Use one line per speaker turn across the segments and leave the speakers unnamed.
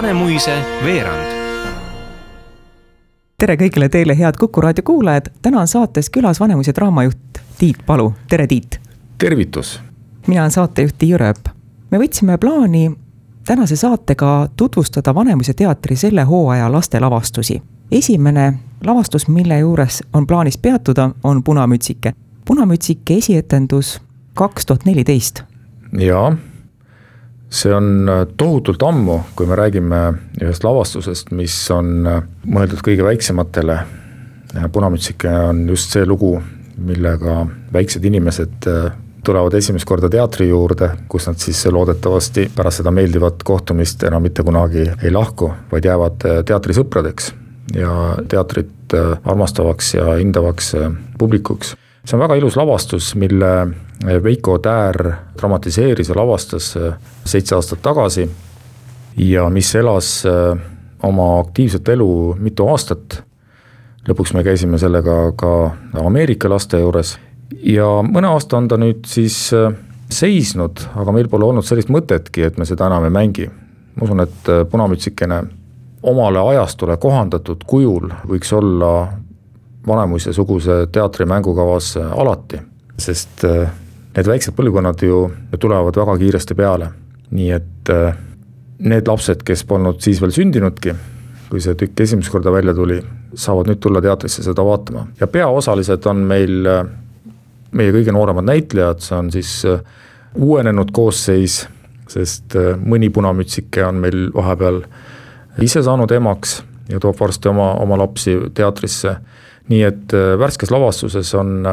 Vanemuise veerand.
tere kõigile teile, head Kuku raadio kuulajad, täna on saates külas Vanemuise draamajuht Tiit Palu, tere Tiit!
tervitus!
mina olen saatejuht Tiia Rööp. me võtsime plaani tänase saatega tutvustada Vanemuise teatri selle hooaja lastelavastusi. esimene lavastus, mille juures on plaanis peatuda, on Punamütsike. punamütsike esietendus kaks tuhat neliteist.
jaa, see on tohutult ammu, kui me räägime ühest lavastusest, mis on mõeldud kõige väiksematele. punamütsike on just see lugu, millega väiksed inimesed tulevad esimest korda teatri juurde, kus nad siis loodetavasti pärast seda meeldivat kohtumist enam mitte kunagi ei lahku, vaid jäävad teatrisõpradeks ja teatrit armastavaks ja hindavaks publikuks. See on väga ilus lavastus, mille Veiko Täär dramatiseeris ja lavastas seitse aastat tagasi ja mis elas oma aktiivset elu mitu aastat. lõpuks me käisime sellega ka Ameerika laste juures ja mõne aasta on ta nüüd siis seisnud, aga meil pole olnud sellist mõtetki, et me seda enam ei mängi. ma usun, et Punamütsikene omale ajastule kohandatud kujul võiks olla Vanemuise-suguse teatri mängukavas äh, alati, sest need väiksed põlvkonnad ju tulevad väga kiiresti peale. nii et need lapsed, kes polnud siis veel sündinudki, kui see tükk esimest korda välja tuli, saavad nüüd tulla teatrisse seda vaatama ja peaosalised on meil meie kõige nooremad näitlejad, see on siis äh, uuenenud koosseis, sest äh, mõni punamütsike on meil vahepeal ise saanud emaks ja toob varsti oma, oma lapsi teatrisse. Nii et äh, värskes lavastuses on,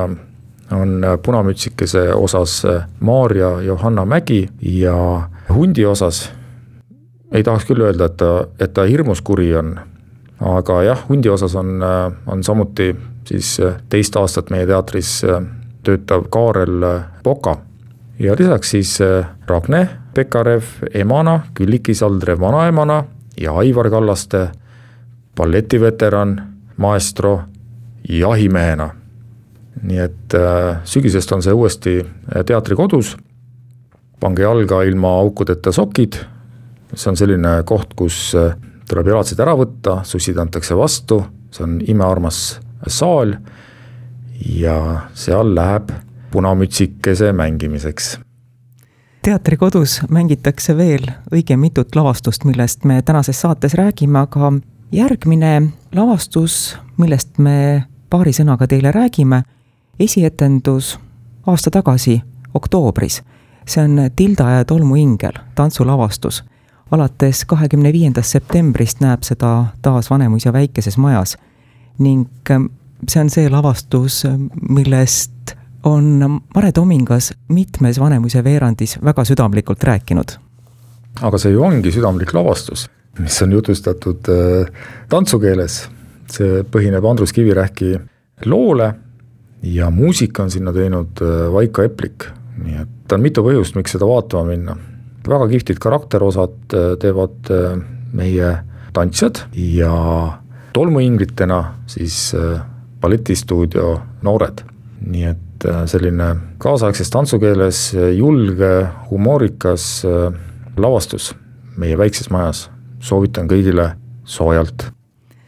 on punamütsikese osas Maarja Johanna Mägi ja hundi osas ei tahaks küll öelda, et ta, et ta hirmus kuri on, aga jah, hundi osas on, on samuti siis teist aastat meie teatris töötav Kaarel Poka. ja lisaks siis äh, Ragne Pekarev emana, Külliki Saldrev vanaemana ja Aivar Kallaste balletiveteran, maestro jahimehena. nii et äh, sügisest on see uuesti äh, teatrikodus. pange jalga ilma aukudeta sokid. see on selline koht, kus tuleb jalatsid ära võtta, sussid antakse vastu, see on imearmas saal ja seal läheb punamütsikese mängimiseks.
teatrikodus mängitakse veel õige mitut lavastust, millest me tänases saates räägime, aga järgmine lavastus, millest me paari sõnaga teile räägime, esietendus aasta tagasi, oktoobris. see on Tilda ja tolmuingel, tantsulavastus. alates kahekümne viiendast septembrist näeb seda taas Vanemuise väikeses majas ning see on see lavastus, millest on Mare Tomingas mitmes Vanemuise veerandis väga südamlikult rääkinud.
aga see ju ongi südamlik lavastus, mis on jutustatud äh, tantsukeeles. See põhineb Andrus Kivirähki loole ja muusika on sinna teinud äh, Vaiko Eplik, nii et on mitu põhjust, miks seda vaatama minna. väga kihvtid karakterosad äh, teevad meie tantsijad ja tolmuingritena siis balletistuudio noored. nii et äh, selline kaasaegses tantsukeeles äh, julge, humoorikas äh, lavastus meie väikses majas, soovitan kõigile soojalt.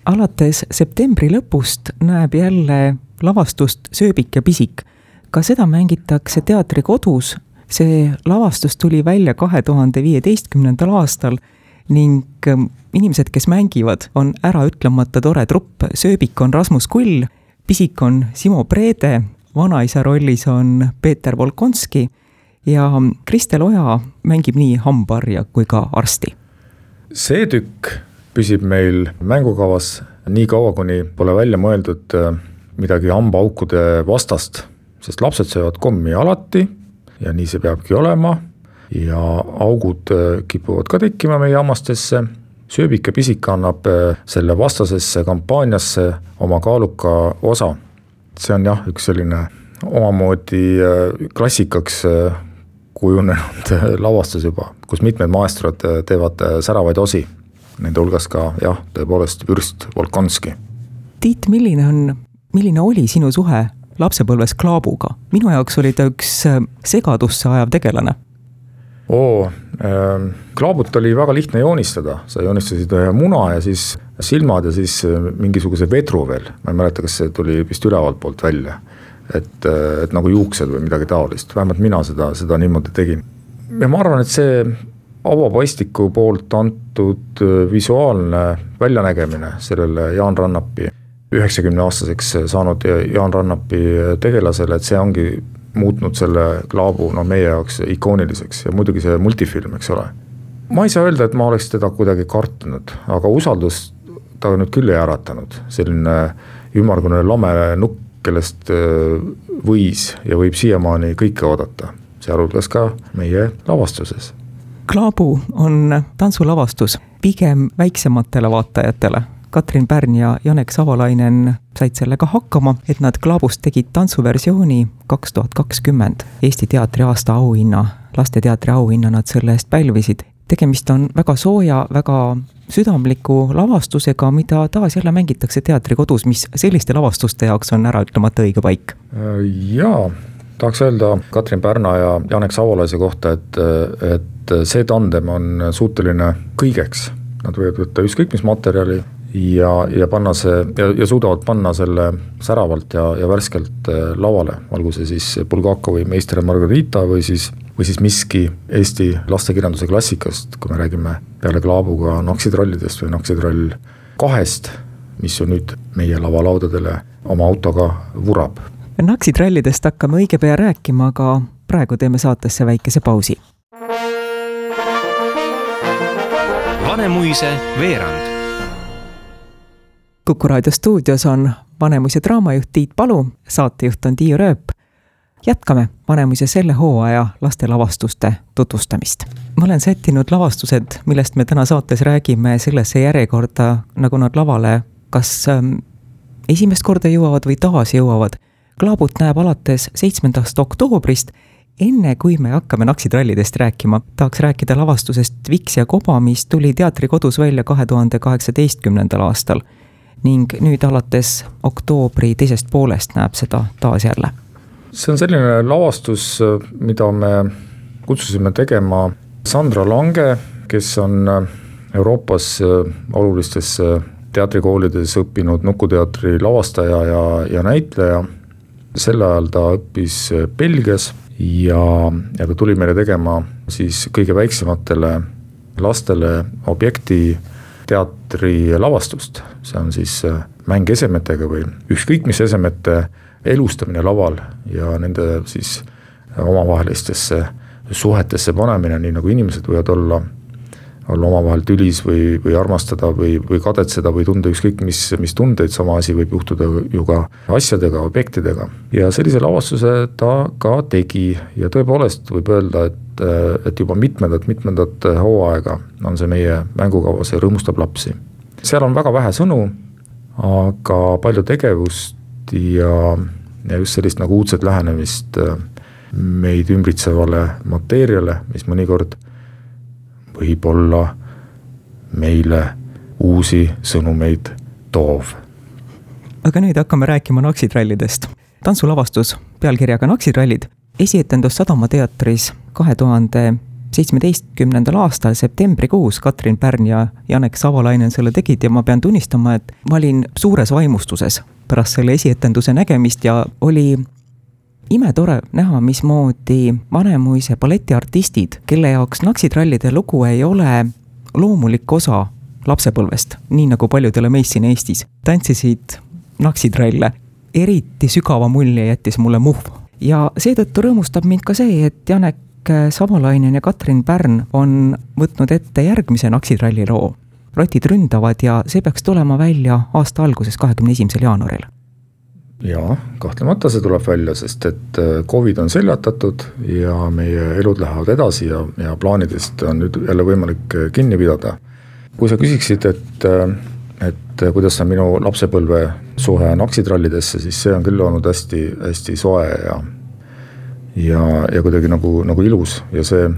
Alates septembri lõpust näeb jälle lavastust Sööbik ja pisik. ka seda mängitakse teatrikodus, see lavastus tuli välja kahe tuhande viieteistkümnendal aastal ning ähm, inimesed, kes mängivad, on äraütlemata tore trupp, Sööbik on Rasmus Kull pisik on Simo Preede, vanaisa rollis on Peeter Volkonski ja Kristel Oja mängib nii hambaharja kui ka arsti.
see tükk püsib meil mängukavas nii kaua, kuni pole välja mõeldud äh, midagi hambaaukude vastast, sest lapsed söövad kommi alati ja nii see peabki olema ja augud äh, kipuvad ka tekkima meie hammastesse sööbik ja pisik annab äh, selle vastasesse kampaaniasse oma kaaluka osa. see on jah, üks selline omamoodi klassikaks kujunenud lavastus juba, kus mitmed maestrod teevad säravaid osi. Nende hulgas ka jah, tõepoolest vürst Volkonski.
Tiit, milline on, milline oli sinu suhe lapsepõlves Klaabuga? minu jaoks oli ta üks segadusse ajav tegelane
oo, Ehm, klaabut oli väga lihtne joonistada, sa joonistasid ühe muna ja siis silmad ja siis mingisuguse vedru veel, ma ei mäleta, kas see tuli vist ülevalt poolt välja. et, et nagu juuksed või midagi taolist, vähemalt mina seda, seda niimoodi tegin. ja ma arvan, et see avapaistiku poolt antud visuaalne väljanägemine sellele Jaan Rannapi üheksakümne aastaseks saanud Jaan Rannapi tegelasele, et see ongi muutnud selle klaabu no meie jaoks ikooniliseks ja muidugi see multifilm, eks ole. ma ei saa öelda, et ma oleks teda kuidagi kartnud, aga usaldust ta nüüd küll ei äratanud, selline ümmargune lame nukk, kellest äh, võis ja võib siiamaani kõike oodata, sealhulgas ka meie lavastuses.
Klaabu on tantsulavastus pigem väiksematele vaatajatele Katrin Pärn ja Janek Savalainen said sellega hakkama, et nad Klaabust tegid tantsuversiooni kaks tuhat kakskümmend. Eesti teatri aasta auhinna, lasteteatri auhinna nad selle eest pälvisid. tegemist on väga sooja, väga südamliku lavastusega, mida taas jälle mängitakse teatrikodus, mis selliste lavastuste jaoks on äraütlemata õige paik.
jaa, tahaks öelda Katrin Pärna ja Janek Savolaise kohta, et, et see tandem on suuteline kõigeks. Nad võivad võtta ükskõik mis materjali, ja, ja panna see ja, ja suudavad panna selle säravalt ja, ja värskelt äh, lavale, olgu see siis Bulgakovi Meister ja Margarita või siis, või siis miski Eesti lastekirjanduse klassikast, kui me räägime peale Klaabuga Naksitrallidest või Naksitrall kahest, mis ju nüüd meie lavalaudadele oma autoga vurab.
Naksitrallidest hakkame õige pea rääkima, aga praegu teeme saatesse väikese pausi. Vanemuise veerand Kuku raadio stuudios on Vanemuise draamajuht Tiit Palu, saatejuht on Tiiu Rööp. jätkame Vanemuise selle hooaja lastelavastuste tutvustamist. ma olen sättinud lavastused, millest me täna saates räägime, sellesse järjekorda, nagu nad lavale kas ähm, esimest korda jõuavad või taas jõuavad. Klaabut näeb alates seitsmendast oktoobrist enne kui me hakkame naksitrallidest rääkima, tahaks rääkida lavastusest Viks ja koba, mis tuli teatrikodus välja kahe tuhande kaheksateistkümnendal aastal ning nüüd alates oktoobri teisest poolest näeb seda taas jälle.
see on selline lavastus, mida me kutsusime tegema Sandra Lange, kes on Euroopas olulistes teatrikoolides õppinud Nukuteatri lavastaja ja, ja näitleja. Sel ajal ta õppis Belgias ja, ja ta tuli meile tegema siis kõige väiksematele lastele objekti teatrilavastust, see on siis äh, mäng esemetega või ükskõik mis esemete elustamine laval ja nende siis omavahelistesse suhetesse panemine, nii nagu inimesed võivad olla olla omavahel tülis või, või armastada või, või kadetseda või tunda ükskõik mis, mis tundeid, sama asi võib juhtuda ju ka asjadega, objektidega. ja sellise lavastuse ta ka tegi ja tõepoolest võib öelda, et, et juba mitmendat, mitmendat hooaega on see meie mängukavas ja rõõmustab lapsi. seal on väga vähe sõnu, aga palju tegevust ja, ja just sellist nagu uudset lähenemist meid ümbritsevale mateeriale, mis mõnikord võib-olla meile uusi sõnumeid toov.
aga nüüd hakkame rääkima naksitrallidest. tantsulavastus pealkirjaga Naksitrallid, esietendus Sadama teatris kahe tuhande seitsmeteistkümnendal aastal septembrikuus Katrin Pärn ja Janek Savalainen selle tegid ja ma pean tunnistama, et ma olin suures vaimustuses pärast selle esietenduse nägemist ja oli imetore näha, mismoodi Vanemuise balletiartistid, kelle jaoks Naksitrallide lugu ei ole loomulik osa lapsepõlvest, nii nagu paljudele meist siin Eestis, tantsisid naksitralle. eriti sügava mulje jättis mulle Muhv. ja seetõttu rõõmustab mind ka see, et Janek Savalainen ja Katrin Pärn on võtnud ette järgmise naksitralli loo. rotid ründavad ja see peaks tulema välja aasta alguses, kahekümne esimesel jaanuaril
jaa, kahtlemata see tuleb välja, sest et äh, Covid on seljatatud ja meie elud lähevad edasi ja, ja plaanidest on nüüd jälle võimalik äh, kinni pidada. kui sa küsiksid, et, äh, et kuidas on minu lapsepõlve suhe naksitrallidesse, siis see on küll olnud hästi, hästi soe ja ja, ja kuidagi nagu, nagu ilus ja see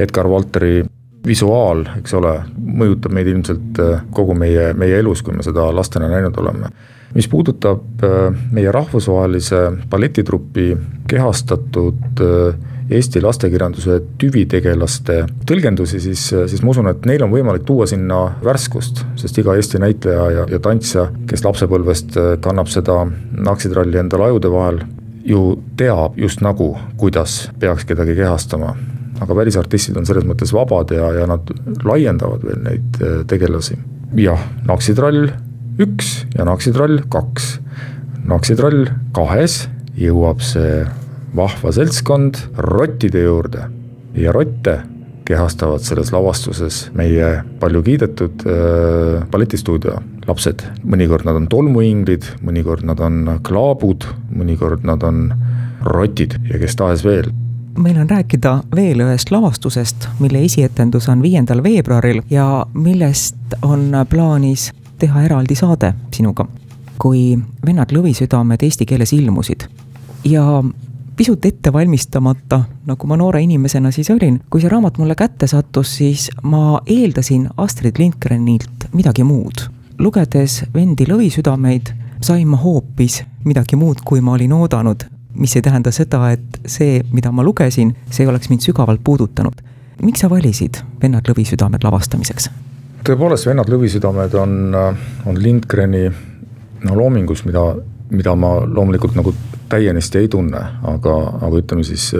Edgar Valteri visuaal, eks ole, mõjutab meid ilmselt kogu meie, meie elus, kui me seda lastena näinud oleme. Mis puudutab äh, meie rahvusvahelise balletitrupi kehastatud äh, Eesti lastekirjanduse tüvitegelaste tõlgendusi, siis, siis ma usun, et neil on võimalik tuua sinna värskust, sest iga Eesti näitleja ja, ja tantsija, kes lapsepõlvest kannab seda naksitralli endale ajude vahel, ju teab just nagu, kuidas peaks kedagi kehastama aga välisartistid on selles mõttes vabad ja, ja nad laiendavad veel neid tegelasi. jah, naksitrall üks ja naksitrall kaks. naksitrall kahes jõuab see vahva seltskond rottide juurde ja rotte kehastavad selles lavastuses meie palju kiidetud äh, balletistuudio lapsed. mõnikord nad on tolmuinglid, mõnikord nad on klaabud, mõnikord nad on rotid ja kes tahes veel
meil on rääkida veel ühest lavastusest, mille esietendus on viiendal veebruaril ja millest on plaanis teha eraldi saade sinuga, kui Vennad Lõvisüdamed eesti keeles ilmusid. ja pisut ette valmistamata, nagu ma noore inimesena siis olin, kui see raamat mulle kätte sattus, siis ma eeldasin Astrid Lindgrenilt midagi muud. lugedes Vendi Lõvisüdameid, sain ma hoopis midagi muud, kui ma olin oodanud, mis ei tähenda seda, et see, mida ma lugesin, see oleks mind sügavalt puudutanud. miks sa valisid Vennad Lõvisüdamed lavastamiseks?
tõepoolest, Vennad lõvisüdamed on, on Lindgreni no loomingus, mida, mida ma loomulikult nagu täienisti ei tunne, aga, aga ütleme siis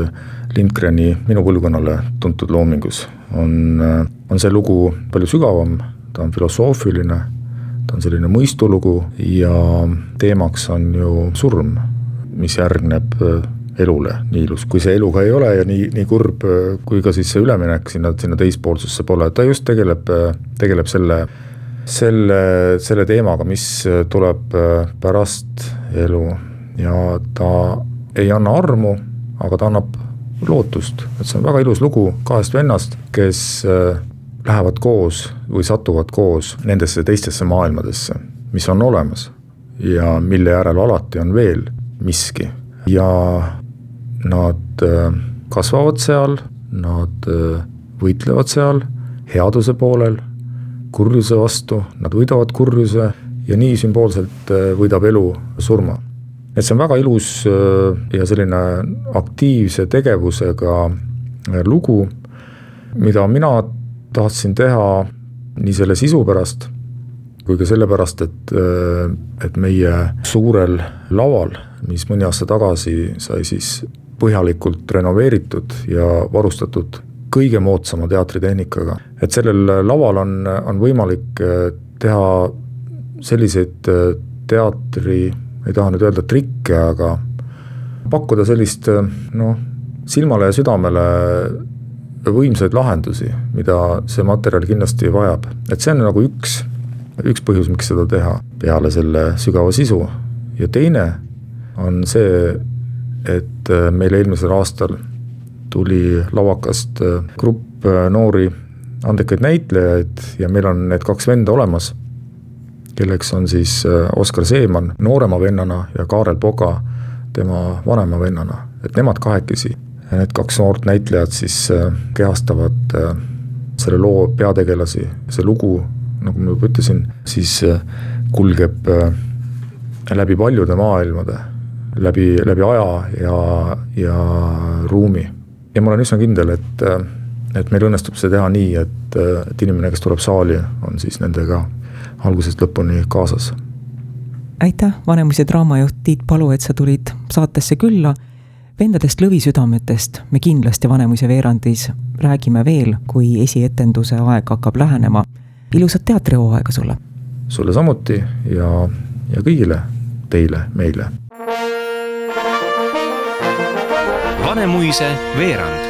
Lindgreni minu põlvkonnale tuntud loomingus on, on see lugu palju sügavam, ta on filosoofiline, ta on selline mõistulugu ja teemaks on ju surm, mis järgneb elule nii ilus, kui see elu ka ei ole ja nii, nii kurb, kui ka siis see üleminek sinna, sinna teispoolsusse pole, ta just tegeleb, tegeleb selle, selle, selle teemaga, mis tuleb pärast elu. Ja ta ei anna armu, aga ta annab lootust, et see on väga ilus lugu kahest vennast, kes lähevad koos või satuvad koos nendesse teistesse maailmadesse, mis on olemas. Ja mille järel alati on veel miski ja nad äh, kasvavad seal, nad äh, võitlevad seal headuse poolel, kurjuse vastu, nad võidavad kurjuse ja nii sümboolselt äh, võidab elu surma. et see on väga ilus ja selline aktiivse tegevusega lugu, mida mina tahtsin teha nii selle sisu pärast kui ka sellepärast, et, et meie suurel laval, mis mõni aasta tagasi sai siis põhjalikult renoveeritud ja varustatud kõige moodsama teatritehnikaga. et sellel laval on, on võimalik äh, teha selliseid äh, teatri, ei taha nüüd öelda trikke, aga pakkuda sellist äh, noh, silmale ja südamele võimsaid lahendusi, mida see materjal kindlasti vajab, et see on nagu üks, üks põhjus, miks seda teha, peale selle sügava sisu. ja teine on see, et äh, meil eelmisel aastal tuli lavakast äh, grupp äh, noori andekaid näitlejaid ja meil on need kaks venda olemas, kelleks on siis Oskar Seeman noorema vennana ja Kaarel Poga tema vanema vennana, et nemad kahekesi, need kaks noort näitlejat siis kehastavad selle loo peategelasi, see lugu, nagu ma juba ütlesin, siis kulgeb läbi paljude maailmade läbi, läbi aja ja, ja ruumi. ja ma olen üsna kindel, et, et meil õnnestub see teha nii, et, et inimene, kes tuleb saali, on siis nendega algusest lõpuni kaasas.
aitäh, Vanemuise draamajuht Tiit Palu, et sa tulid saatesse külla. vendadest lõvisüdametest me kindlasti Vanemuise veerandis räägime veel, kui esietenduse aeg hakkab lähenema. Ilusat teatrihooaega sulle!
sulle samuti ja, ja kõigile teile, meile
Vanemuise veerand